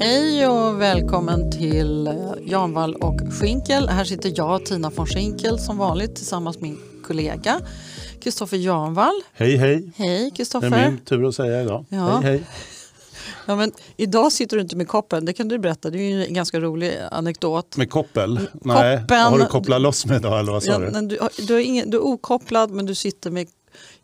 Hej och välkommen till eh, Janvall och Schinkel. Här sitter jag, Tina von Schinkel, som vanligt tillsammans med min kollega Kristoffer Janvall. Hej hej! Hej Det är Kristoffer. min tur att säga idag. Ja. Hej hej! Ja, men idag sitter du inte med koppen, det kan du berätta. Det är ju en ganska rolig anekdot. Med koppel? Nej, koppen. har du kopplat loss mig idag eller vad sa Ja, du? du, är ingen, du är okopplad men du sitter med,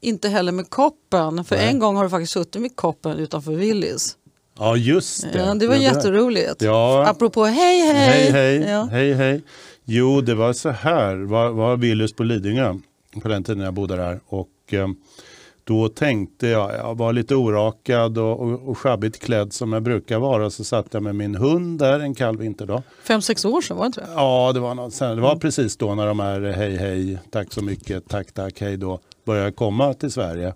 inte heller med koppen. För Nej. en gång har du faktiskt suttit med koppen utanför Willys. Ja just det. Ja, det var Ja, jätteroligt. Ja, Apropå hej hej. hej hej. Ja. hej hej. Jo det var så här, var, var Willys på Lidingö på den tiden jag bodde där. Och eh, då tänkte jag, jag var lite orakad och, och, och sjabbigt klädd som jag brukar vara. Så satt jag med min hund där en kall vinterdag. Fem, sex år sedan var det inte det? Ja, det var, något, sen, det var precis då när de här hej hej, tack så mycket, tack tack, hej då började komma till Sverige.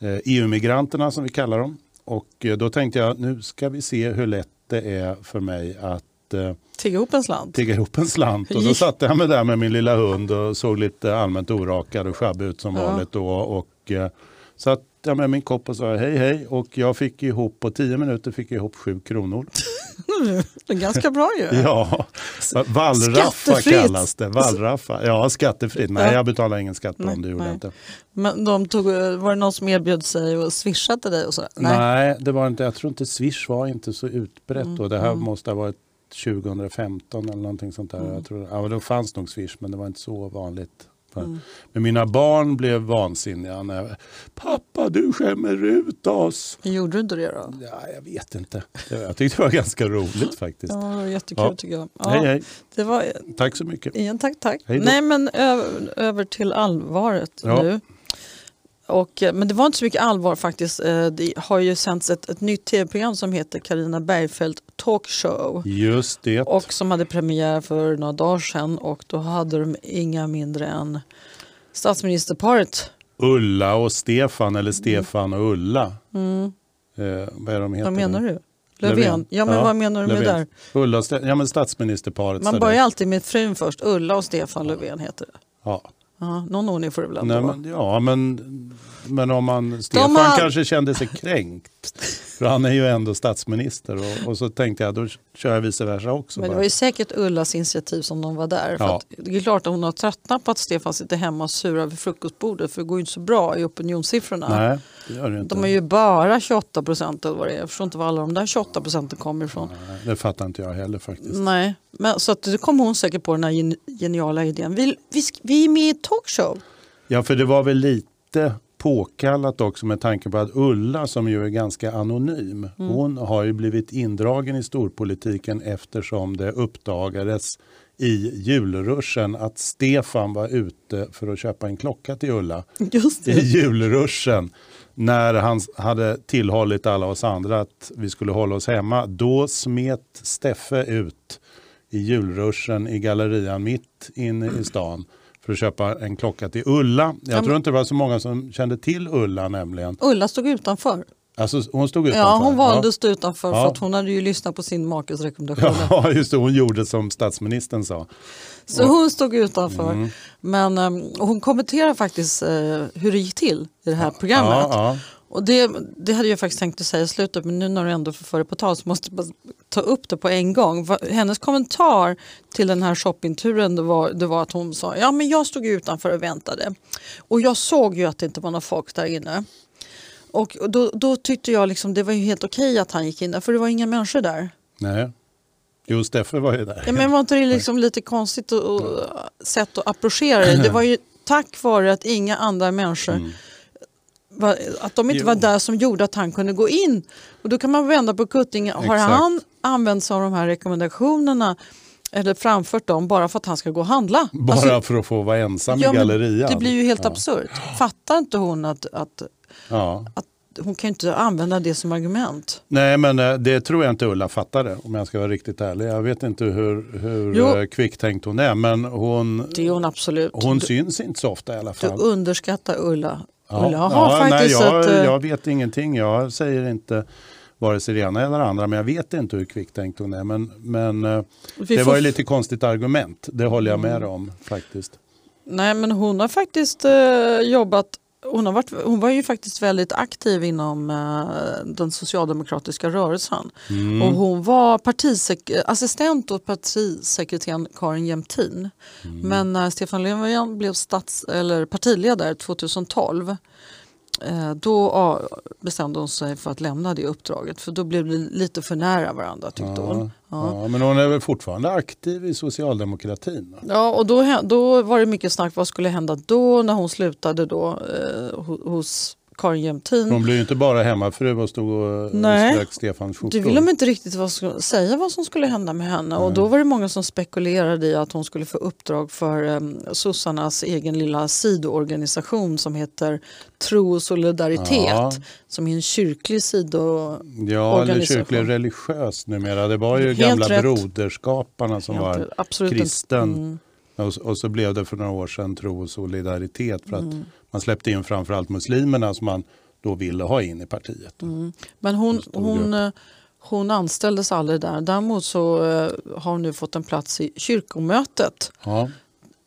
Eh, EU-migranterna som vi kallar dem. Och eh, då tänkte jag nu ska vi se hur lätt det är för mig att eh, Tigga ihop en slant. tigga ihop en slant. Och då satte jag mig där med min lilla hund och såg lite allmänt orakad och sjabbig ut som Ja. vanligt då. Och eh, satt jag med min kopp och sa hej hej och jag fick ihop på tio minuter fick jag ihop sju kronor. Det är ganska bra ju. Ja, Skattefritt. kallas det. Wallraffa. Ja, skattefritt. Nej, Ja. jag betalar ingen skatt på Nej, dem. Det gjorde nej. jag inte. Men de tog, var det någon som erbjöd sig att swisha till dig? Och så? Nej. det var inte. Jag tror inte Swish var inte så utbrett Mm, då. Det här måste ha varit 2015 eller någonting sånt där. Mm. Jag tror, ja, då fanns nog Swish men det var inte så vanligt. Mm. Men mina barn blev vansinniga. När jag, Pappa, du skämmer ut oss. Gjorde du inte det då? Ja, jag vet inte. Jag tyckte det var ganska roligt faktiskt. Ja, det var jättekul Ja. tycker jag. Ja, Hej, hej. Det var, Tack så mycket. igen, tack, tack. Nej, men över, över till allvaret Ja. nu. Och, eh, men det var inte så mycket allvar faktiskt. Eh, Det har ju sänts ett, ett nytt tv-program som heter Karina Bergfeldt Talkshow. Just det. Och som hade premiär för några dagar sedan och då hade de inga mindre än statsministerparet. Ulla och Stefan eller Stefan och Ulla. Eh, vad är de heter? Vad menar du? Löfven? Ja men vad menar du med Löfven. där? Ulla och Ste- ja, men statsministerparet. Man börjar alltid med frun först. Ulla och Stefan Löfven heter det. Ja. Ja, någon ordning får det väl ändå Nej, men, ja, men, men om man... Stefan har- kanske kände sig kränkt. För han är ju ändå statsminister. Och, och så tänkte jag, då kör jag vice versa också. Men det bara. var ju säkert Ullas initiativ som de var där. För Ja. att det är klart att hon har tröttnat på att Stefan sitter hemma och surar vid frukostbordet för det går ju inte så bra i opinionssiffrorna. Nej, det gör det inte. De är ju bara 28 procent eller vad det är. Jag förstår inte var alla de där 28 procenten kommer ifrån. Nej, det fattar inte jag heller faktiskt. Nej, men så att det kom hon säkert på den här gen- geniala idén. Vi, vi, vi är med i talkshow. Ja, för det var väl lite påkallat också med tanke på att Ulla som ju är ganska anonym, Mm. hon har ju blivit indragen i storpolitiken eftersom det uppdagades i julruschen att Stefan var ute för att köpa en klocka till Ulla i julruschen när han hade tillhållit alla oss andra att vi skulle hålla oss hemma. Då smet Steffe ut i julruschen i gallerian mitt inne i stan för att köpa en klocka till Ulla. Jag men- tror inte det var så många som kände till Ulla nämligen. Ulla stod utanför. Alltså, hon stod utanför. Ja, hon valde att stå utanför för Ja. att hon hade ju lyssnat på sin makes rekommendationer. Ja, just det. Hon gjorde som statsministern sa. Så hon stod utanför. Mm. Men um, hon kommenterar faktiskt eh, hur det gick till i det här programmet. Ja, ja. Och det, det hade jag faktiskt tänkt att säga i slutet men nu när du ändå får föra på tal så måste jag ta upp det på en gång. Hennes kommentar till den här shoppingturen det var, det var att hon sa ja men jag stod utanför och väntade och jag såg ju att det inte var någon folk där inne. Och då, då tyckte jag liksom det var ju helt okej att han gick in där för det var inga människor där. Nej. Jo, Steffe var ju där. Ja, men var inte det liksom lite konstigt och, och, sätt att approchera det? Det var ju tack vare att inga andra människor var, att de inte Jo. var där som gjorde att han kunde gå in. Och då kan man vända på kuttingen. Har Exakt. han använt sig av de här rekommendationerna eller framfört dem bara för att han ska gå och handla? Bara Alltså, för att få vara ensam ja, i gallerian. Det blir ju helt ja. absurt. Fattar inte hon att, att, Ja. att hon kan inte använda det som argument? Nej, men eh, det tror jag inte Ulla fattade om jag ska vara riktigt ärlig. Jag vet inte hur, hur Jo. eh, kvicktänkt hon är, men hon, Det är hon absolut. hon du, syns inte så ofta i alla du fall. underskattar Ulla. Ja. Har Ja, nej, jag, ett... eh, jag vet ingenting. Jag säger inte vare sig det ena eller det andra, men jag vet inte hur kvicktänkt hon är. Men, men eh, det var ju lite konstigt argument, det håller jag med om faktiskt. Nej men hon har faktiskt eh, jobbat hon, har varit, hon var ju faktiskt väldigt aktiv inom eh, den socialdemokratiska rörelsen. Mm. Och hon var partisek- assistent åt partisekreteraren Karin Jämtin. Mm. Men när Stefan Löfven blev stats- eller partiledare 2012 eh, då ja, bestämde hon sig för att lämna det uppdraget. För då blev det lite för nära varandra tyckte Ja, hon. Ja. ja, men hon är väl fortfarande aktiv i socialdemokratin? Ja, och då, då var det mycket snack vad skulle hända då när hon slutade då eh, ho- hos Karin Jämtin. Hon blev ju inte bara hemmafru och stod och Nej. strök Stefans Du skjortor. ville de inte riktigt vad säga vad som skulle hända med henne och då var det många som spekulerade i att hon skulle få uppdrag för um, sossarnas egen lilla sidoorganisation som heter Tro och solidaritet Ja. som är en kyrklig sido... Ja, eller kyrklig religiös numera. Det var ju Helt gamla rätt. broderskaparna som var absolut kristen. Mm. Och, och så blev det för några år sedan tro och solidaritet för att Mm. Man släppte in framförallt muslimerna som man då ville ha in i partiet. Mm. Men hon, hon, eh, hon anställdes aldrig där. Däremot så eh, har hon nu fått en plats i kyrkomötet. Ja.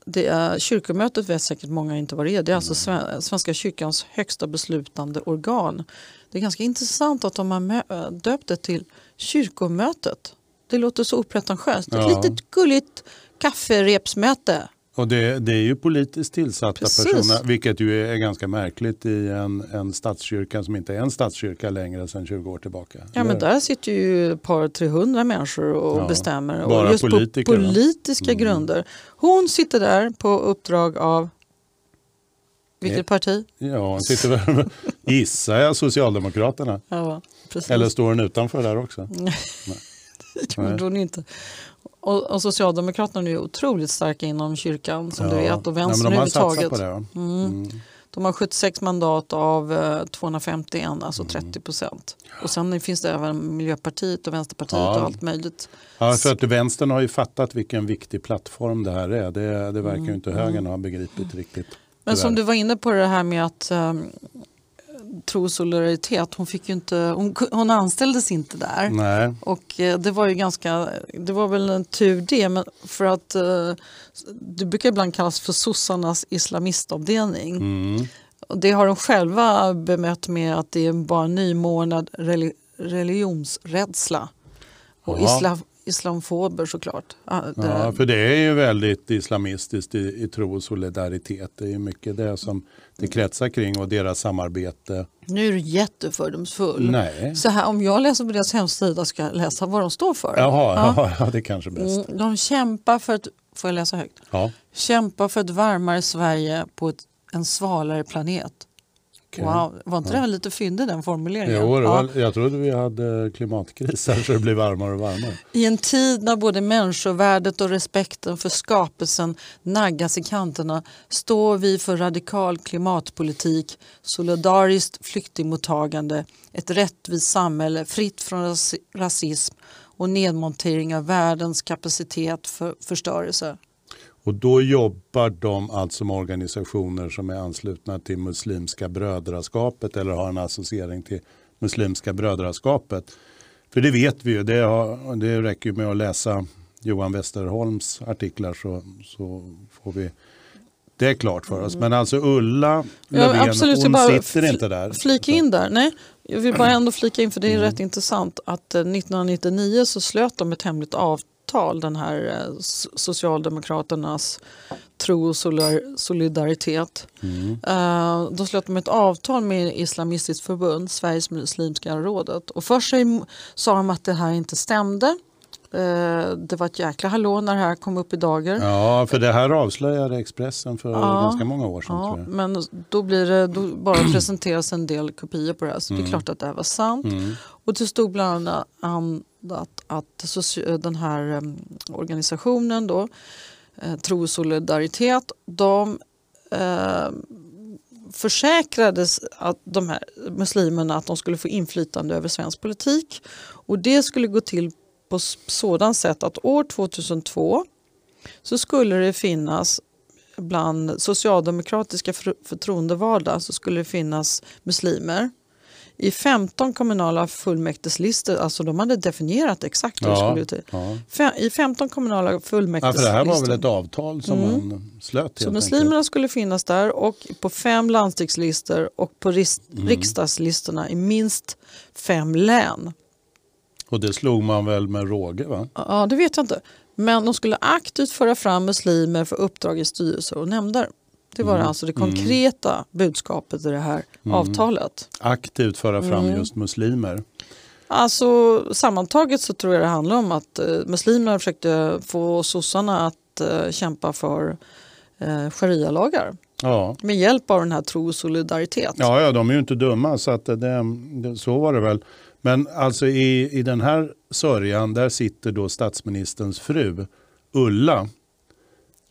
Det är, kyrkomötet vet säkert många inte vad det är. Det är alltså Mm. Sve- Svenska kyrkans högsta beslutande organ. Det är ganska intressant att de har döpt det till kyrkomötet. Det låter så opretentiöst. Ja. Ett litet gulligt kafferepsmöte. Och det, det är ju politiskt tillsatta Precis. personer, vilket ju är ganska märkligt i en, en statskyrka som inte är en statskyrka längre sedan 20 år tillbaka. Ja, men där sitter ju ett par 300 människor och Ja, bestämmer. bara och just politiker, på politiska Mm. grunder. Hon sitter där på uppdrag av vilket Eh, parti? Ja, hon sitter väl, gissar jag, Socialdemokraterna. Ja, precis. Eller står hon utanför där också? Det gjorde hon inte. Och, och Socialdemokraterna är ju otroligt starka inom kyrkan som du vet och Ja, vänstern de har satsat överhuvudtaget. på det. va? Mm. Mm. De har 76 mandat av eh, 251, alltså Mm. 30 procent. Och sen finns det även Miljöpartiet och Vänsterpartiet Ja. och allt möjligt. Ja, för att vänstern har ju fattat vilken viktig plattform det här är. Det, det verkar ju inte Mm. högern ha begripit riktigt. Men som tyvärr. du var inne på det här med att um, tro och solidaritet. Hon, fick ju inte, hon, hon anställdes inte där. Nej, Och eh, det var ju ganska, det var väl en tur det, men för att eh, det brukar ibland kallas för sossarnas islamistavdelning. mm. Och det har de själva bemött med att det är bara nymornad reli- religionsrädsla. Och islam, islamfober såklart. Ja, för det är ju väldigt islamistiskt i, i tro och solidaritet. Det är mycket det som det kretsar kring och deras samarbete. Nu är du jättefördomsfull. Nej. Så här, om jag läser på deras hemsida ska jag läsa vad de står för. Jaha, Ja. ja. Ja, det är kanske bäst. Mm, de kämpar för ett, får jag läsa högt? Ja, Kämpar för ett varmare Sverige på ett, en svalare planet. Okej. Wow, var inte den lite fyndig den formuleringen? Jo, Ja. var, jag trodde vi hade klimatkris här så det blir varmare och varmare. I en tid när både människovärdet och respekten för skapelsen naggas i kanterna står vi för radikal klimatpolitik, solidariskt flyktingmottagande, ett rättvist samhälle fritt från ras- rasism och nedmontering av världens kapacitet för förstörelse. Och då jobbar de alltså med organisationer som är anslutna till Muslimska brödraskapet eller har en associering till Muslimska brödraskapet. För det vet vi ju, det, har, det räcker med att läsa Johan Westerholms artiklar så, så får vi det klart för oss. Men alltså Ulla Löfven, absolut, jag hon bara sitter inte där. Flika in där. Nej, jag vill bara ändå flika in för det är Mm. rätt intressant att eh, 1999 så slöt de ett hemligt avtal, den här eh, Socialdemokraternas tro och solidar- solidaritet. Mm. Eh, Då slöt de ett avtal med Islamistiskt förbund, Sveriges muslimska rådet. Och först sa de att det här inte stämde. Eh, Det var ett jäkla hallå när det här kom upp i dagar. Ja, för det här avslöjade Expressen för Ja. ganska många år sedan. Ja, men då, blir det, då bara presenteras en del kopior på det här så det är klart att det här var sant. Mm. Och det stod bland annat att, att eh, den här mm, organisationen då, eh, Tro och solidaritet, de eh, försäkrades att de här muslimerna att de skulle få inflytande över svensk politik. Och det skulle gå till på sådant sätt att år 2002 så skulle det finnas bland socialdemokratiska förtroendevalda så skulle det finnas muslimer i 15 kommunala fullmäktigeslistor, alltså de hade definierat exakt hur det Ja, skulle till. ja. I 15 kommunala Ja, fullmäktigeslistor. för det här var väl ett avtal som man slöt Så enkelt. muslimerna skulle finnas där och på fem landstingslistor och på Mm. riksdagslistorna i minst fem län. Och det slog man väl med råge va? Ja, det vet jag inte. Men de skulle aktivt föra fram muslimer för uppdrag i styrelser och nämnder. Det var Mm. alltså det konkreta budskapet i det här avtalet. Aktivt föra fram Mm. just muslimer. Alltså sammantaget så tror jag det handlar om att eh, muslimerna försökte få sossarna att eh, kämpa för eh, sharia-lagar Ja. med hjälp av den här tro och solidaritet. Ja, ja, de är ju inte dumma så att det, det, så var det väl. Men alltså i, i den här sörjan där sitter då statsministerns fru Ulla.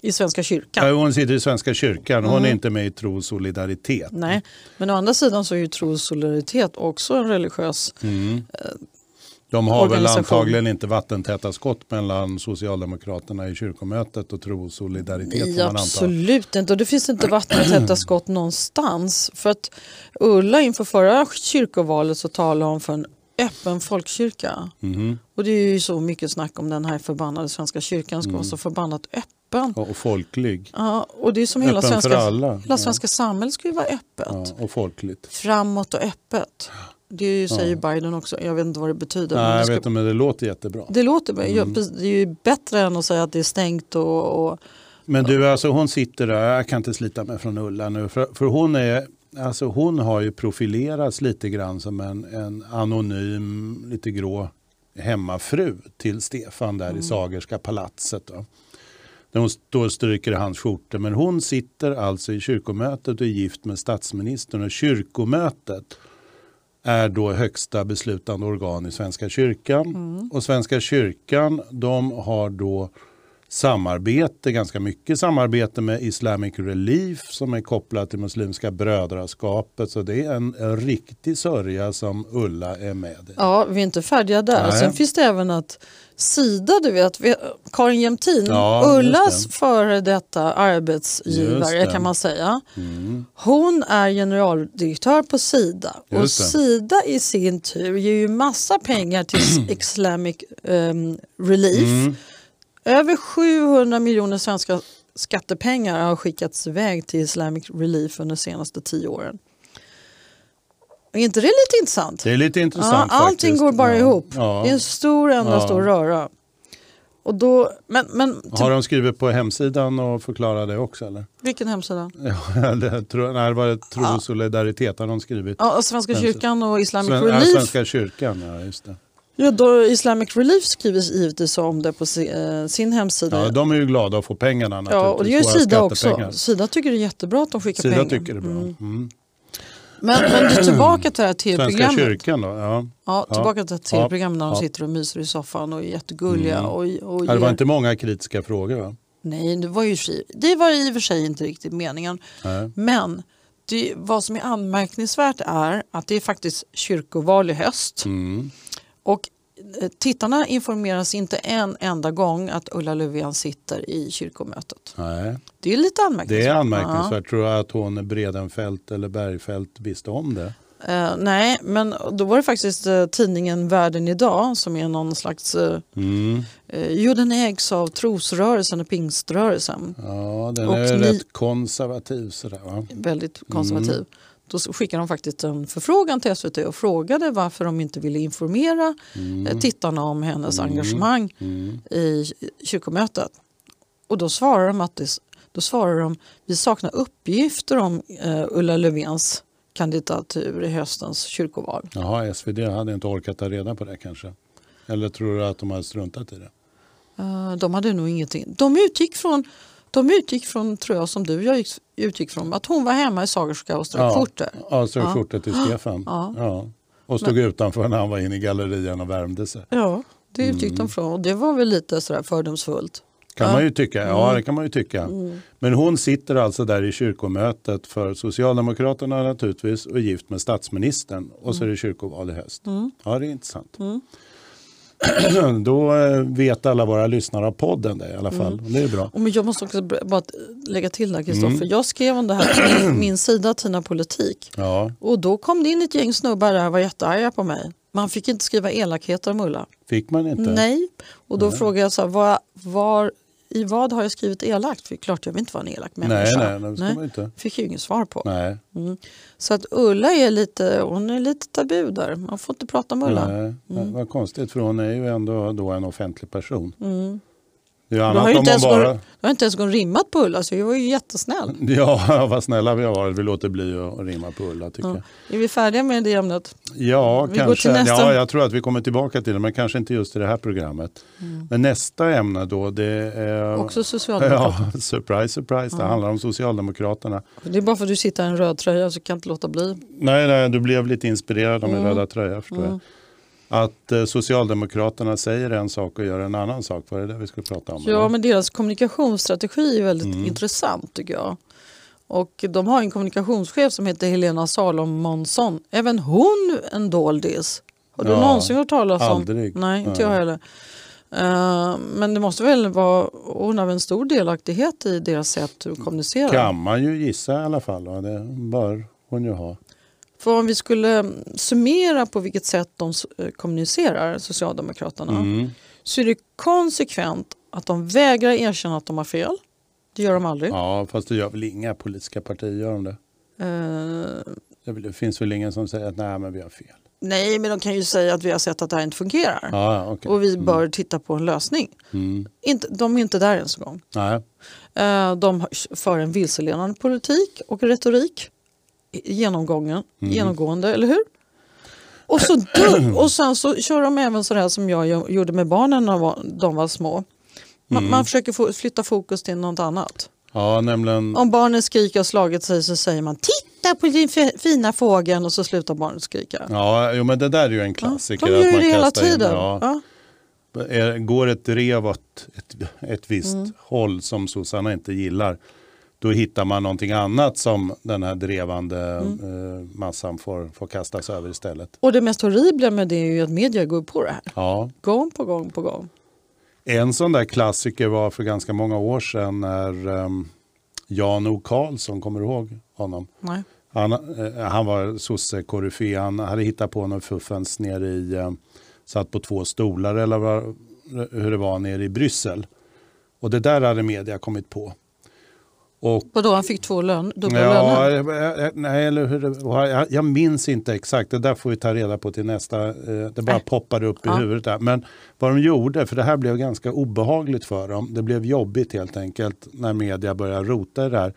I Svenska kyrkan. Ja. Hon sitter i Svenska kyrkan, hon Mm. är inte med i Tro och solidaritet. Nej, men å andra sidan så är ju tro och solidaritet också en religiös... De har väl antagligen inte vattentäta skott mellan Socialdemokraterna i kyrkomötet och Tro och solidaritet. Nej, absolut inte. Och det finns inte vattentäta skott någonstans. För att Ulla inför förra kyrkovalet så talade hon för en öppen folkkyrka. Mhm. Och det är ju så mycket snack om den här förbannade Svenska kyrkan ska Mm. vara så förbannat öppen. Och och folklig. Ja, och det är som hela Öppen för svenska, alla. hela svenska samhället ska ju vara öppet. Ja, och folkligt. Framåt och öppet. Det säger Biden också. Jag vet inte vad det betyder. men Nej, det jag ska- vet inte, men det låter jättebra. Det låter bra. Mm. Ja. Det är ju bättre än att säga att det är stängt och, och Men du, alltså hon sitter där, jag kan inte slita mig från Ulla nu, för, för hon, är, alltså hon har ju profilerats lite grann som en, en anonym, lite grå hemmafru till Stefan där i Sagerska palatset. Då. Där hon och stryker i hans skjortor. Men hon sitter alltså i kyrkomötet och är gift med statsministern och kyrkomötet är då högsta beslutande organ i Svenska kyrkan. Och Svenska kyrkan de har då samarbete, ganska mycket samarbete med Islamic Relief som är kopplat till Muslimska brödraskapet. Så det är en, en riktig sörja som Ulla är med i. Ja, vi är inte färdiga där. Nej. Sen finns det även att Sida, du vet, Karin Jämtin, Ja, Ullas det. före detta arbetsgivare det. kan man säga. Mm. Hon är generaldirektör på Sida och Just det. Sida i sin tur ger ju massa pengar till Islamic ehm, Relief. Mm. Över 700 miljoner svenska skattepengar har skickats iväg till Islamic Relief under de senaste tio åren. Är inte det lite intressant? Det är lite intressant Ja, allting faktiskt. går bara ja. ihop. Ja. Det är en stor enda Ja. stor röra. Och då, men, men Har de skrivit på hemsidan och förklarat det också? Eller? vilken hemsida? Ja, det, tror, nej, det var Tro och solidaritet har de skrivit. Ja, Svenska kyrkan och Islamic Sven, ja, Relief. Svenska kyrkan, ja just det. Ja, då Islamic Relief skriver givetvis om det på eh, sin hemsida. Ja, de är ju glada att få pengarna. Ja, och det gör Sida också. Sida tycker det är jättebra att de skickar Sida pengar. tycker det är bra. Mm. Mm. Men, men du, tillbaka till det här Svenska tv-programmet. kyrkan då? Ja. Ja, tillbaka till det här tv-programmet när de Ja. sitter och myser i soffan och är jättegulliga. Mm. Och, och Ja, Det var ger- inte många kritiska frågor va? Nej, det var, ju, i- det var i och för sig inte riktigt meningen. Nej. Men det, vad som är anmärkningsvärt är att det är faktiskt kyrkoval i höst. Mm. Och eh, tittarna informeras inte en enda gång att Ulla Löfven sitter i kyrkomötet. Nej. Det är lite anmärkningsvärt. Det är anmärkningsvärt. Tror jag att hon Bredenfält eller Bergfält visste om det? Ja. Eh, nej, men då var det faktiskt eh, tidningen Världen idag som är någon slags uh, Mm. Jo, den ägs av trosrörelsen och pingströrelsen. Ja, den Och är ni- rätt konservativ sådär va? Väldigt konservativ. Mm. Då skickade de faktiskt en förfrågan till SVT och frågade varför de inte ville informera eh, tittarna om hennes engagemang Mm. i kyrkomötet. Och då svarar de att det, då svarar de, vi saknar uppgifter om eh, Ulla Löfvens kandidatur i höstens kyrkoval. Jaha, SvD hade inte orkat ta reda på det kanske? Eller tror du att de hade struntat i det? Eh, de hade nog ingenting. De utgick från, de utgick från tror jag som du jag gick, utgick från, att hon var hemma i Sagerska och strök skjortor. Ja, strök Ja. skjortor till Stefan. Ja. Ja. Och stod utanför när han var inne i gallerian och värmde sig. Ja, det utgick Mm. de från och det var väl lite sådär fördomsfullt. Kan Ja. man ju tycka. Ja, det kan man ju tycka. Mm. Men hon sitter alltså där i kyrkomötet för Socialdemokraterna naturligtvis och är gift med statsministern. Och så är det kyrkoval i höst. Mm. Ja, det är intressant. Då eh, vet alla våra lyssnare av podden det i alla fall. Det är bra. Men jag måste också bara lägga till där Kristoffer. Mm. Jag skrev om det här på min, min sida Tina Politik. Ja, Och då kom det in ett gäng snubbar där och var jättearga på mig. Man fick inte skriva elakheter om Ulla. fick man inte? Nej. Och då frågade jag så här, var, var, i vad har jag skrivit elakt? För klart jag vill inte vara en elak nej, människa. nej, det ska man inte. fick ju inget svar på. Nej, Mm. Så att Ulla är lite, hon är lite tabu där. Man får inte prata om Ulla. nej. Vad konstigt för hon är ju ändå då en offentlig person. Mm. Det är ju Du har ju inte ens, bara... gått, du har inte ens gått rimmat på Ulla så jag var ju jättesnäll. Ja, vad snälla vi har varit. Vi låter bli att rimma på Ulla tycker Ja. jag. Är vi färdiga med det ämnet? Ja, Vi kanske. nästa. Ja, jag tror att vi kommer tillbaka till det, men kanske inte just i det här programmet. Men nästa ämne då, det är... Också Socialdemokraterna. Ja, surprise, surprise. Det handlar om Socialdemokraterna. Det är bara för att du sitter i en röd tröja så kan jag inte låta bli. Nej, nej, du blev lite inspirerad av min Mm. röda tröja förstår jag. Att eh, Socialdemokraterna säger en sak och gör en annan sak. Var det det vi skulle prata om? Ja, eller? men deras kommunikationsstrategi är väldigt Mm. intressant tycker jag. Och de har en kommunikationschef som heter Helena Salomonsson. Även hon en doldis. Har du Ja, någonsin hört talas om? aldrig. Nej, inte Nej. jag heller. Eh, men det måste väl vara, hon har en stor delaktighet i deras sätt att kommunicera. kan man ju gissa i alla fall. Det bör hon ju ha. För om vi skulle summera på vilket sätt de eh, kommunicerar, Socialdemokraterna, Mm. så är det konsekvent att de vägrar erkänna att de har fel. Det gör de aldrig. Ja, fast det gör väl inga politiska partier gör de det. Eh, Det finns väl ingen som säger att nej men vi har fel. nej, men de kan ju säga att vi har sett att det här inte fungerar. Ja, okej. Och vi bör titta på en lösning. Mm. Inte, de är inte där ens en gång. Nej. Eh, de för en vilseledande politik och retorik. Genomgången, Mm. Genomgående, eller hur? Och, så dum, och sen så kör de även sådär som jag gjorde med barnen när de var små. Man, Mm. man försöker flytta fokus till något annat. Ja, nämligen. Om barnen skriker och slagit sig så säger man titta på din fi- fina fågeln och så slutar barnet skrika. Ja, jo, men det där är ju en Ja, klassiker. de gör det hela kastar in- tiden. ja. Ja. Går ett drev åt ett, ett visst Mm. håll som sossarna inte gillar, då hittar man någonting annat som den här drevande Mm. eh, massan får, får kastas över istället. Och det mest horribla med det är ju att media går på det här. Ja. Gång på gång på gång. En sån där klassiker var för ganska många år sedan när um, Jan O Karlsson, kommer du ihåg honom? Nej. Han, eh, han var sosse-koryfé. Han hade hittat på någon fuffens nere i, eh, satt på två stolar eller vad, hur det var nere i Bryssel. Och det där hade media kommit på. Och Vadå, han fick två lön, dubbla Ja, löner? eh, eh, nej, eller hur det. Jag, jag minns inte exakt, det där får vi ta reda på till nästa. eh, Det bara Nej. poppade upp i Ja. huvudet. Där. Men vad de gjorde, för det här blev ganska obehagligt för dem. Det blev jobbigt helt enkelt när media började rota i det här.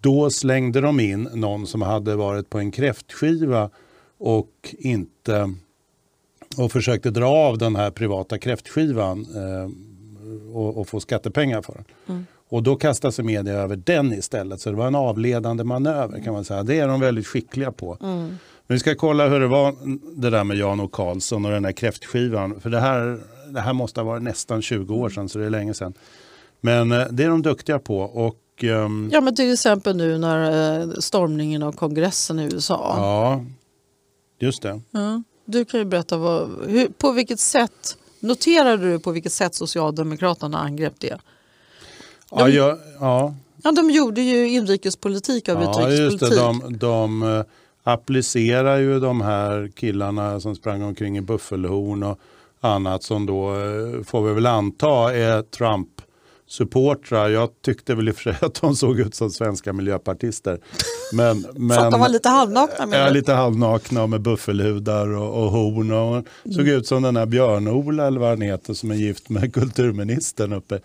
Då slängde de in någon som hade varit på en kräftskiva och inte och försökte dra av den här privata kräftskivan eh, och, och få skattepengar för den. Mm. Och då kastar sig media över den istället. Så det var en avledande manöver kan man säga. Det är de väldigt skickliga på. Mm. Vi ska kolla hur det var det där med Jan och Karlsson och den där kräftskivan. För det här, det här måste ha varit nästan 20 år sedan så det är länge sedan. Men eh, det är de duktiga på. Och, ehm, Ja men till exempel nu när eh, stormningen av kongressen i USA. ja, just det. Ja. Du kan ju berätta vad, hur, på vilket sätt, noterade du på vilket sätt Socialdemokraterna angrep det? Ja, De- jag, ja. Ja, de gjorde ju inrikespolitik av Ja, just utrikespolitik. det. De, de eh, applicerar ju de här killarna som sprang omkring i buffelhorn och annat som då eh, får vi väl anta är Trump-supportrar. Jag tyckte väl i och för sig att de såg ut som svenska miljöpartister. Men, För att men, de var lite halvnakna med Ja, lite halvnakna och med buffelhudar och, och horn. Och såg Mm. ut som den här Björn-Ola eller vad han heter som är gift med kulturministern uppe.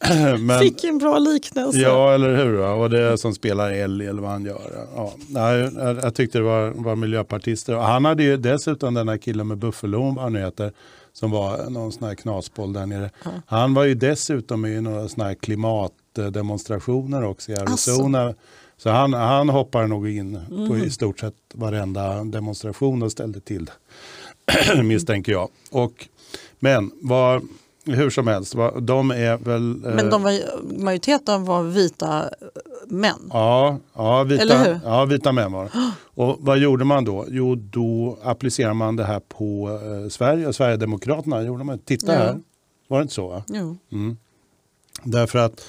Men, Fick en bra liknelse. Ja, eller hur? va? Och det är som spelar älg eller vad han gör. Ja, jag, jag tyckte det var, var miljöpartister. Och han hade ju dessutom den här killen med buffelhorn, vad han nu heter, som var någon sån här knasboll där nere. Han var ju dessutom i några såna här klimatdemonstrationer också i Arizona. Så han, han hoppar nog in på i stort sett varenda demonstration och ställde till det, misstänker jag. Och, men vad, hur som helst, de är väl... eh, Men de var, majoriteten var vita män. Ja, ja, vita, ja, vita män var. Och vad gjorde man då? Jo, då applicerade man det här på eh, Sverige och Sverigedemokraterna. Gjorde man. Titta Ja. här, var det inte så? Va? Jo. Därför att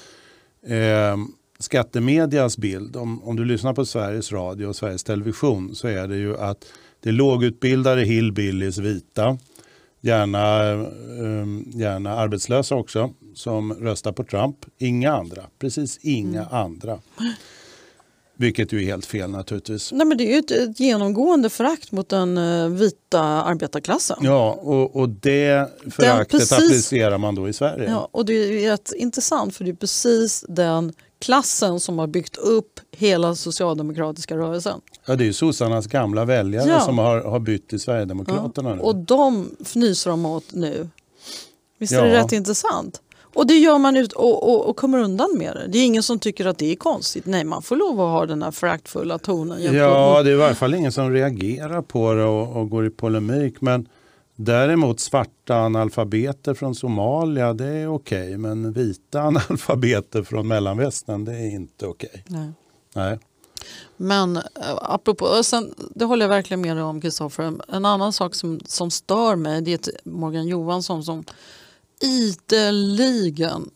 eh, skattemedias bild, om, om du lyssnar på Sveriges Radio och Sveriges Television så är det ju att det är lågutbildade hillbillies vita, gärna, eh, gärna arbetslösa också, som röstar på Trump. Inga andra, precis inga andra. Vilket ju är helt fel naturligtvis. Nej, men det är ju ett, ett genomgående förakt mot den eh, vita arbetarklassen. Ja, och, och det föraktet precis- applicerar man då i Sverige. Ja, och det är rätt intressant för det är precis den klassen som har byggt upp hela socialdemokratiska rörelsen. Ja, det är ju sossarnas gamla väljare Ja. som har, har bytt till Sverigedemokraterna nu. Och de fnyser de åt nu. Visst är Ja. det rätt intressant? Och det gör man ut och, och, och kommer undan med det. Det är ingen som tycker att det är konstigt. Nej, man får lov att ha den här föraktfulla tonen. Ja, det är i varje fall ingen som reagerar på det och, och går i polemik. Men däremot svarta analfabeter från Somalia, det är okej. Men vita analfabeter från Mellanvästern, det är inte okej. Nej. Nej. Men eh, apropå, sen, det håller jag verkligen med dig om Kristoffer. En annan sak som, som stör mig det är Morgan Johansson som ideligen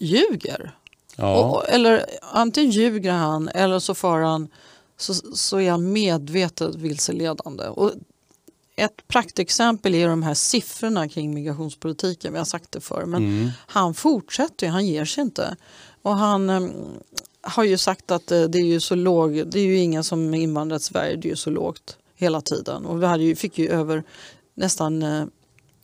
ljuger. Ja. Och, eller antingen ljuger han eller så, får han, så, så är han medvetet vilseledande. Och ett praktexempel är de här siffrorna kring migrationspolitiken. Vi har sagt det förr. Men Mm. han fortsätter, han ger sig inte. Och han eh, har ju sagt att eh, det är ju så låg, det är ju inga som invandrat till Sverige, det är ju så lågt hela tiden. Och vi hade ju, fick ju över nästan eh,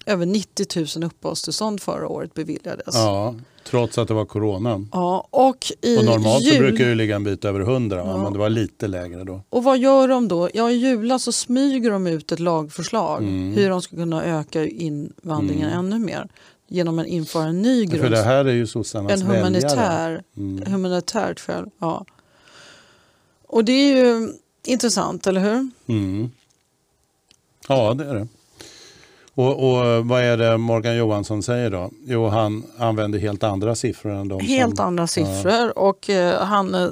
över 90 000 uppehållstillstånd förra året beviljades. ja, trots att det var corona. Ja, och i Och normalt så jul, brukar det ligga en bit över 100, va? Ja. men det var lite lägre då. Och vad gör de då? Ja, i julas så smyger de ut ett lagförslag Mm. hur de ska kunna öka invandringen ännu mer genom att införa en ny För grund. det här är ju sossarnas en humanitär, Mm. humanitärt skäl. Ja. Och det är ju intressant, eller hur? Mm. Ja, det är det. Och, och vad är det Morgan Johansson säger då? Jo, han använder helt andra siffror än de Helt som... andra siffror. Och eh, han, eh,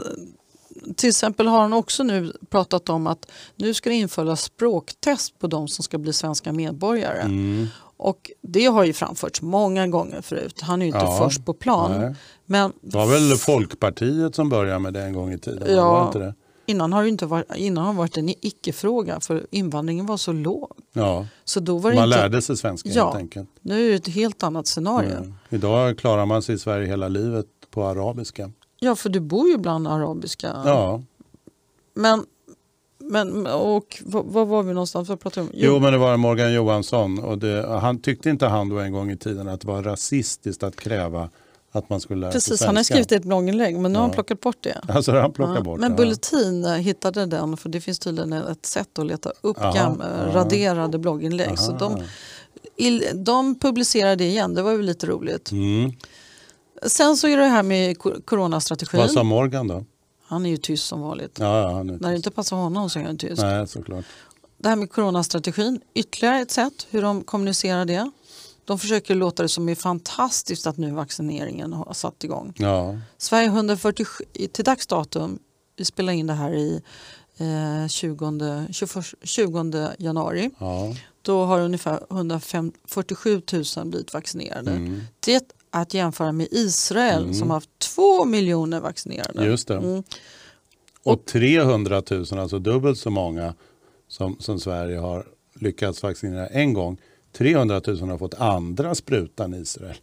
till exempel har han också nu pratat om att nu ska det införas språktest på de som ska bli svenska medborgare. Mm. Och det har ju framförts många gånger förut. Han är ju inte Ja, först på plan. nej. Men Det var väl Folkpartiet som började med det en gång i tiden? Ja. Det? Innan har det inte varit, innan har varit en icke-fråga för invandringen var så låg. Ja, Så då var man inte, lärde sig svenska Ja. helt enkelt. Nu är det ett helt annat scenario. Mm. Idag klarar man sig i Sverige hela livet på arabiska. Ja, för du bor ju bland arabiska. Ja, Men, men och vad, var vi någonstans? Vad pratade om? jo men det var Morgan Johansson och det, han tyckte inte han då en gång i tiden att det var rasistiskt att kräva att man skulle lära sig Precis, svenska. han har skrivit ett blogginlägg men nu har han Ja. plockat bort det. Alltså han plockar Ja, bort men. Bulletin eh, hittade den för det finns tydligen ett sätt att leta upp Aha, gamla, aha. raderade blogginlägg. Så Aha. de, il- de publicerade det igen, det var ju lite roligt. Mm. Sen så är det här med coronastrategin. Vad sa Morgan då? Han är ju tyst som vanligt. Ja, ja, är När det inte passar honom så är han tyst. Nej, såklart. Det här med coronastrategin, ytterligare ett sätt hur de kommunicerar det. De försöker låta det som är fantastiskt att nu vaccineringen har satt igång. Ja, Sverige 147, till dags datum, vi spelar in det här i eh, 20, 21, 20 januari. ja. Då har ungefär 147 000 blivit vaccinerade. Mm. Det är att jämföra med Israel Mm. som har haft 2 miljoner vaccinerade. Just det. Mm. Och 300 000, alltså dubbelt så många som, som Sverige har lyckats vaccinera en gång. 300 000 har fått andra sprutan i Israel.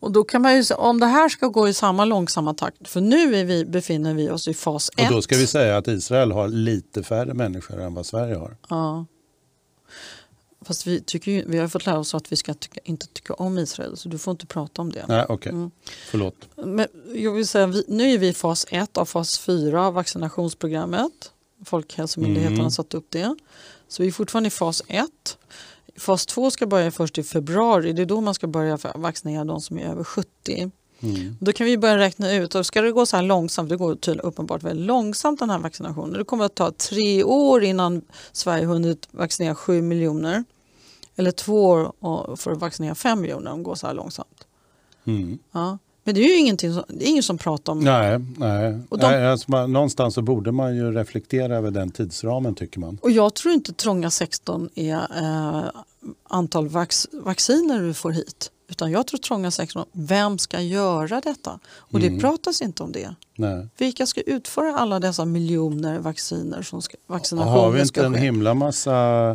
Och då kan man ju, säga, om det här ska gå i samma långsamma takt, för nu är vi, befinner vi oss i fas 1. Och då ska vi säga att Israel har lite färre människor än vad Sverige har. Ja. Fast vi, tycker ju, vi har fått lära oss att vi ska tycka, inte tycka om Israel, så du får inte prata om det. Nej, okej. Mm. Förlåt. Men jag vill säga, vi, nu är vi i fas 1 av fas 4 av vaccinationsprogrammet. Folkhälsomyndigheten Mm. har satt upp det. Så vi är fortfarande i fas 1. Fas 2 ska börja först i februari. Det är då man ska börja vaccinera de som är över 70. Mm. Då kan vi börja räkna ut, och ska det gå så här långsamt, det går tydligen uppenbart väldigt långsamt den här vaccinationen. Det kommer att ta tre år innan Sverige hunnit vaccinera 7 miljoner. Eller två år för att vaccinera 5 miljoner om det går så här långsamt. Mm. Ja. Men det är ju ingenting som, det är ingen som pratar om Nej, nej. Och de- nej alltså man, någonstans så borde man ju reflektera över den tidsramen tycker man. Och jag tror inte trånga 16 är eh, antal vax, vacciner du får hit. Utan jag tror trånga 16, vem ska göra detta? Och Mm. det pratas inte om det. Nej. Vilka ska utföra alla dessa miljoner vacciner som ska, vaccinationer Har vi inte en ske? himla massa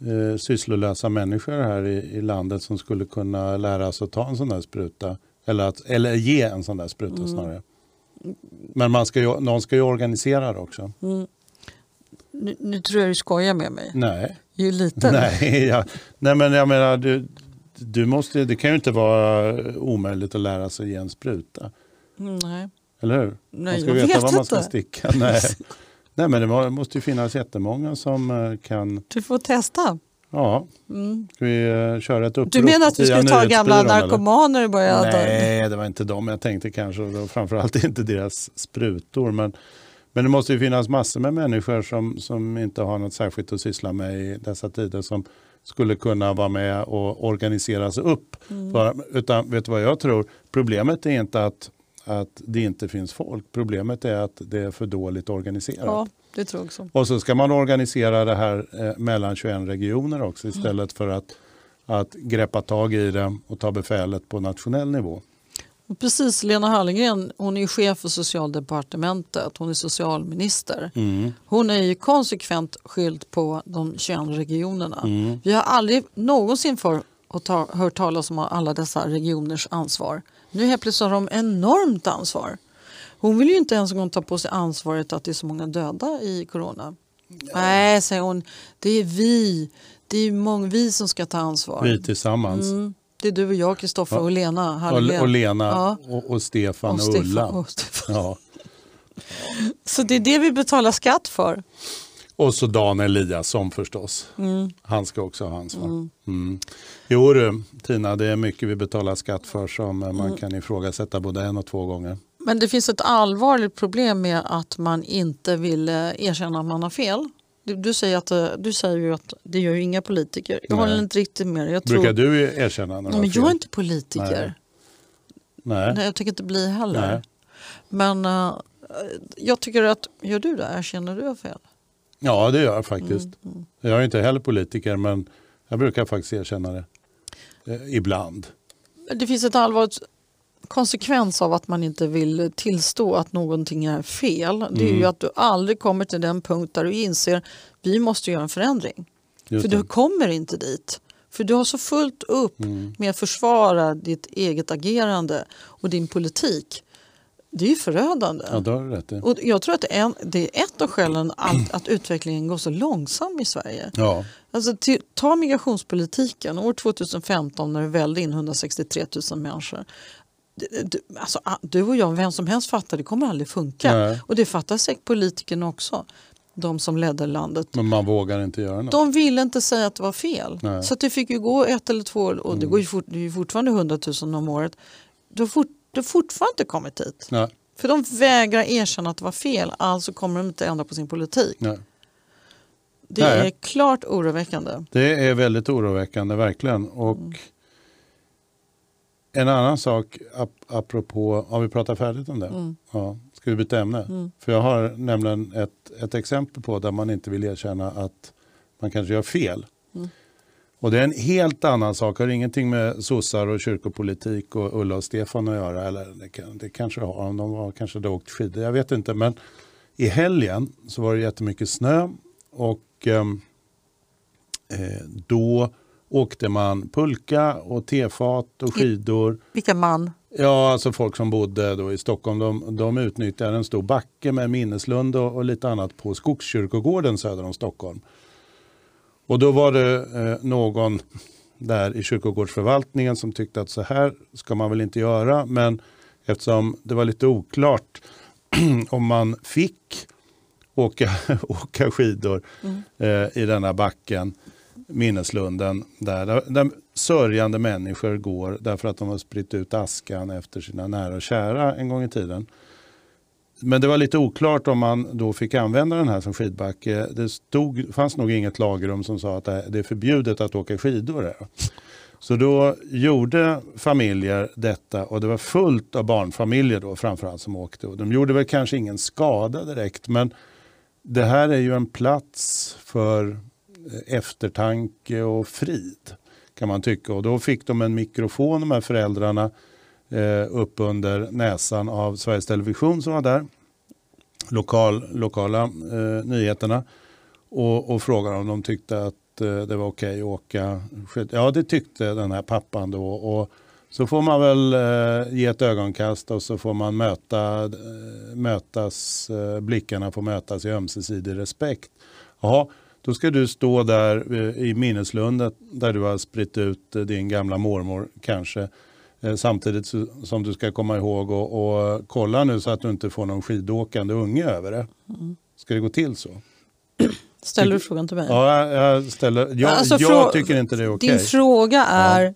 eh, sysslolösa människor här i, i landet som skulle kunna lära sig att ta en sån där spruta? Eller, att, eller ge en sån där spruta Mm. snarare. Men man ska ju, någon ska ju organisera det också. Nu, nu tror jag du skojar med mig. Nej, Ju lite. nej, jag, nej men jag menar, du, du måste, det kan ju inte vara omöjligt att lära sig ge en spruta. Mm, Nej. Eller hur? Nej, man ska veta vet var man ska inte. sticka. Nej. nej men det må- måste ju finnas jättemånga som eh, kan, Du får testa. Ja, Mm. ska vi eh, köra ett upprop Du menar att vi skulle ta gamla eller? narkomaner och börja... Nej, det var inte dem jag tänkte kanske. Framförallt inte deras sprutor. Men, men det måste ju finnas massor med människor som, som inte har något särskilt att syssla med i dessa tider som skulle kunna vara med och organisera sig upp. Mm. För, utan vet du vad jag tror? Problemet är inte att, att det inte finns folk. Problemet är att det är för dåligt organiserat. Ja, det tror jag också. Och så ska man organisera det här eh, mellan 21 regioner också Mm. istället för att, att greppa tag i det och ta befälet på nationell nivå. Och Precis, Lena Hallengren hon är chef för socialdepartementet, hon är socialminister. Mm. Hon är ju konsekvent skylt på de 21 regionerna. Mm. Vi har aldrig någonsin för och ta, hört talas om alla dessa regioners ansvar. Nu helt plötsligt har de enormt ansvar. Hon vill ju inte ens en gång ta på sig ansvaret att det är så många döda i corona. Nej, säger hon, det är vi. Det är många, vi som ska ta ansvar. Vi tillsammans. Mm, det är du och jag, Kristoffer och Lena Och, Hallengren. och Lena Ja. och, och Stefan och, Och Ulla. och Stefan. Ja. Så det är det vi betalar skatt för. Och så Dan Eliasson förstås. Mm. Han ska också ha ansvar. Mm. Jo du, Tina, det är mycket vi betalar skatt för som man Mm. kan ifrågasätta både en och två gånger. Men det finns ett allvarligt problem med att man inte vill eh, erkänna att man har fel. Du, du, säger, att, eh, du säger ju att det gör ju inga politiker. Jag Nej. håller inte riktigt med dig. Jag, tror, Brukar du erkänna när du har fel? jag är inte politiker. Nej. Nej. jag tycker inte bli heller. Nej. Men eh, jag tycker att, gör du det? Erkänner du fel? Ja, det gör jag faktiskt. Mm, Jag är inte heller politiker, men jag brukar faktiskt erkänna det. Eh, ibland. Det finns ett allvarligt konsekvens av att man inte vill tillstå att någonting är fel. Det är Mm. ju att du aldrig kommer till den punkt där du inser vi måste göra en förändring. Just För det. du kommer inte dit. För du har så fullt upp Mm. med att försvara ditt eget agerande och din politik. Det är ju förödande. Ja, det har du rätt. Och jag tror att det är, en, det är ett av skälen att, att utvecklingen går så långsam i Sverige. Ja. Alltså, till, ta migrationspolitiken. År 2015 när det välde in 163 000 människor. Du, alltså, du och jag, vem som helst fattar det kommer aldrig funka. Nej. Och det fattar säkert politikerna också. De som ledde landet. Men man vågar inte göra något. De ville inte säga att det var fel. Nej. Så det fick ju gå ett eller två år och det, går ju fort, det är ju fortfarande 100 000 om året. Du har, fort, du har fortfarande inte kommit hit. Nej. För de vägrar erkänna att det var fel, alltså kommer de inte ändra på sin politik. Nej. Det är klart oroväckande. Det är väldigt oroväckande, verkligen. Och Mm. En annan sak, ap- apropå, har vi pratat färdigt om det? Mm. Ja. Ska vi byta ämne? För jag har nämligen ett, ett exempel på där man inte vill erkänna att man kanske gör fel. Mm. Och det är en helt annan sak, har ingenting med sossar och kyrkopolitik och Ulla och Stefan att göra. Eller det, kan, det kanske har, om de har kanske hade åkt skidor, jag vet inte. Men i helgen så var det jättemycket snö och ehm, eh, då åkte man pulka och tefat och skidor. Vilka man? Ja, alltså folk som bodde då i Stockholm, de, de utnyttjade en stor backe med minneslund och, och lite annat på Skogskyrkogården söder om Stockholm. Och då var det eh, någon där i kyrkogårdsförvaltningen som tyckte att så här ska man väl inte göra, men eftersom det var lite oklart om man fick åka, åka skidor eh, i denna backen, minneslunden, där, där, där sörjande människor går därför att de har spritt ut askan efter sina nära och kära en gång i tiden. Men det var lite oklart om man då fick använda den här som skidbacke. Eh, det stod, fanns nog inget lagrum som sa att det är förbjudet att åka skidor här. Så då gjorde familjer detta och det var fullt av barnfamiljer då framförallt som åkte. Och de gjorde väl kanske ingen skada direkt men det här är ju en plats för eftertanke och frid kan man tycka. Och då fick de en mikrofon de här föräldrarna eh, upp under näsan av Sveriges Television som var där. Lokal, lokala eh, nyheterna. Och, och frågade om de tyckte att Eh, det var okej okay att åka skidor. Ja, det tyckte den här pappan då. Och så får man väl eh, ge ett ögonkast och så får man möta, eh, mötas, eh, blickarna får mötas i ömsesidig respekt. Jaha, då ska du stå där i minneslundet där du har spritt ut din gamla mormor kanske. Samtidigt som du ska komma ihåg och, och kolla nu så att du inte får någon skidåkande unge över det. Ska det gå till så? Ställer du frågan till mig? Ja, jag, ställer, jag, alltså, jag tycker inte det är okej. Okay. Din fråga är ja.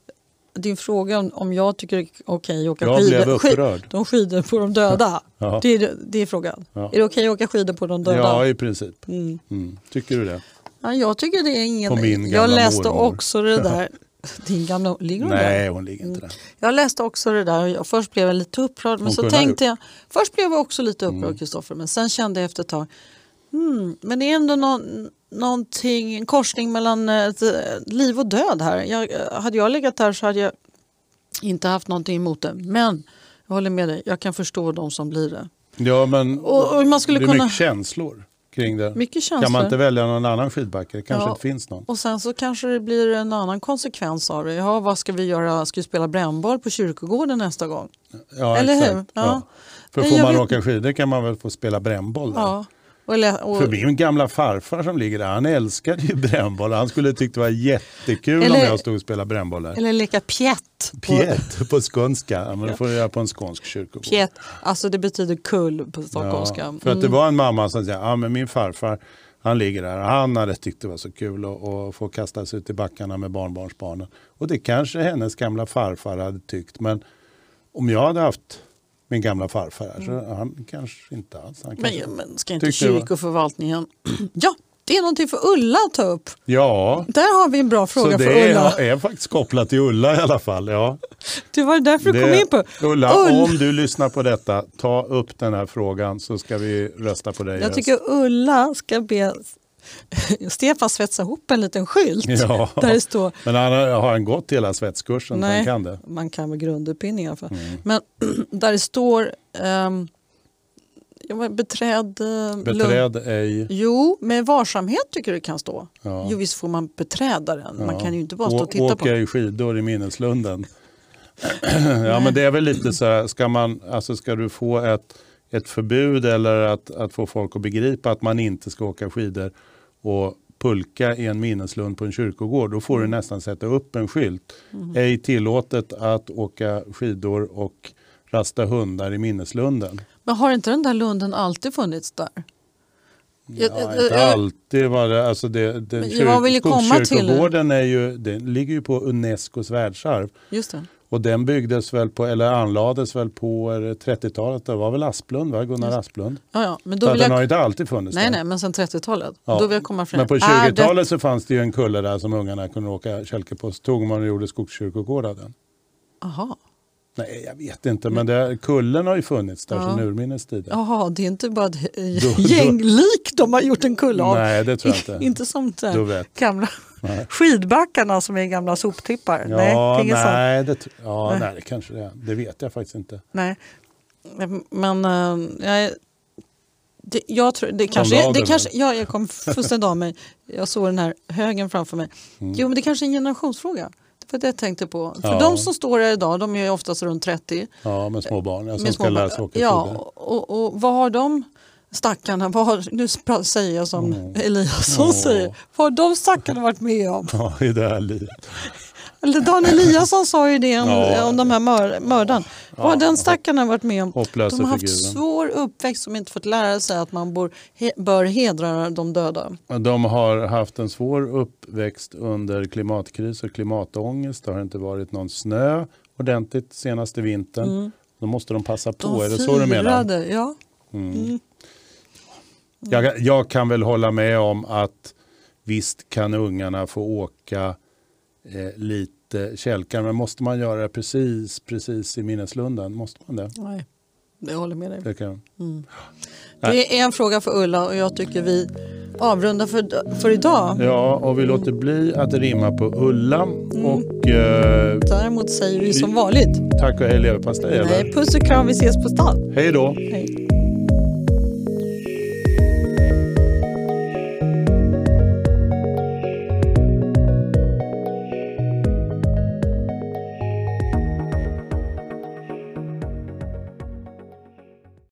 din fråga om, om jag tycker det är okej att åka jag skidor, blev upprörd. de skidor på de döda. Ja. Det, är, det är frågan. Ja. Är det okej att åka skidor på de döda? Ja, i princip. Mm. Mm. Tycker du det? Ja, jag tycker det är ingen... Jag läste mormor. också det där. Din gamla, ligger hon Nej, där? hon ligger inte där. Jag läste också det där och jag, först blev jag lite upprörd. Men hon så tänkte jag, först blev jag också lite upprörd mm. Kristoffer, mm. men sen kände jag efter ett tag, hmm, men det är ändå någon, någonting, en korsning mellan eh, liv och död här. Jag, eh, hade jag legat där så hade jag inte haft någonting emot det. Men jag håller med dig, jag kan förstå de som blir det. Ja, men och, och man skulle det är kunna... mycket känslor kring det. Mycket känslor. Kan man inte välja någon annan skidbacke? Det kanske ja. inte finns någon. Och sen så kanske det blir en annan konsekvens av det. Ja, vad ska vi göra? Ska vi spela brännboll på kyrkogården nästa gång? Ja, Eller exakt. hur? Ja. ja. För får man vet... åka skidor kan man väl få spela brännboll där? Ja. Och, och, För min gamla farfar som ligger där, han älskade ju brännboll. Han skulle tyckt det var jättekul eller, om jag stod och spelade brännboll där. Eller leka pjätt. Pjätt på, på skånska. Ja, men det får du göra på en skånsk kyrkogård. Pjätt, alltså det betyder kull på stockholmska. Ja, för att det mm. var en mamma som sa, ja men min farfar han ligger där han hade tyckt det var så kul att, att få kasta sig ut i backarna med barnbarnsbarnen. Och det kanske hennes gamla farfar hade tyckt. Men om jag hade haft min gamla farfar här. Så han kanske inte alls... Han men, men ska inte kyrkoförvaltningen... ja, det är någonting för Ulla att ta upp. Ja. Där har vi en bra fråga så för Ulla. Det är faktiskt kopplat till Ulla i alla fall. Ja. Det var därför du kom in på. Ulla, Ulla, om du lyssnar på detta, ta upp den här frågan så ska vi rösta på dig. Jag tycker Ulla ska be Stefan svetsa ihop en liten skylt. Ja, där det står, men han har, har han gått hela svetskursen? Nej, kan det? man kan med grundutbildning i alla fall. Mm. Men där det står um, beträd... Uh, beträd ej... Jo, med varsamhet tycker du kan stå. Ja. Jo, visst får man beträda den. Ja. Man kan ju inte bara stå och titta Åka på. Åka i skidor i minneslunden. ja, men det är väl lite så här, ska, man, alltså ska du få ett, ett förbud eller att, att få folk att begripa att man inte ska åka skidor och pulka i en minneslund på en kyrkogård, då får du mm. nästan sätta upp en skylt. Mm. Ej tillåtet att åka skidor och rasta hundar i minneslunden. Men har inte den där lunden alltid funnits där? Ja, inte alltid. Var det, alltså det, det, kyrk, Skogskyrkogården är ju, den ligger ju på Unescos världsarv. Just det. Och den byggdes väl på, eller anlades väl på 30-talet. Det var väl Asplund, va? Gunnar Asplund. Ja, ja. Men då så den jag... har inte alltid funnits Nej, där. nej, men sen 30-talet. Ja. Då vill jag komma fram. Men på 20-talet det... så fanns det ju en kulle där som ungarna kunde åka kälke på. Så tog man och gjorde skogskyrkogård av den. Aha. Nej, jag vet inte, men det, kullen har ju funnits där ja. sedan urminnes tider. Jaha, det är inte bara ett gänglik de har gjort en kulle av. Nej, det tror jag inte. inte som gamla nej. skidbackarna som är gamla soptippar. Ja, nej, det, nej, det, ja, nej. nej, det kanske det är. Det vet jag faktiskt inte. Nej, men jag, det, jag tror, det kanske, det kanske, ja, jag kom fullständigt av mig. Jag såg den här högen framför mig. Mm. Jo, men det kanske är en generationsfråga. För det jag tänkte på. För ja. de som står här idag, de är oftast runt 30. Ja, med små barn ska lära sig åka Ja, och, och vad har de stackarna, vad har, nu säger jag som mm. Eliasson oh. säger, vad har de stackarna varit med om? Ja, i det här livet. Eller Dan Eliasson sa ju det om, ja. om de här mör, mördaren. Vad har den stackarna varit med om? Hopplösa de har haft figuren. svår uppväxt som inte fått lära sig att man bör, he, bör hedra de döda. De har haft en svår uppväxt under klimatkris och klimatångest. Det har inte varit någon snö ordentligt senaste vintern. Mm. Då måste de passa på. De är det så du menar? Ja. Mm. Mm. Jag, jag, kan väl hålla med om att visst kan ungarna få åka eh, lite lite kälkar. Men måste man göra det precis, precis i minneslunden? Måste man det? Nej, jag håller med dig. det kan... Mm. Det är en fråga för Ulla och jag tycker vi avrundar för, för idag. Ja, och vi låter bli att rimma på Ulla. Och eh, Däremot säger vi som vanligt. tack och hej leverpastej. Nej, puss och kram, vi ses på stan. Hej då! Hej.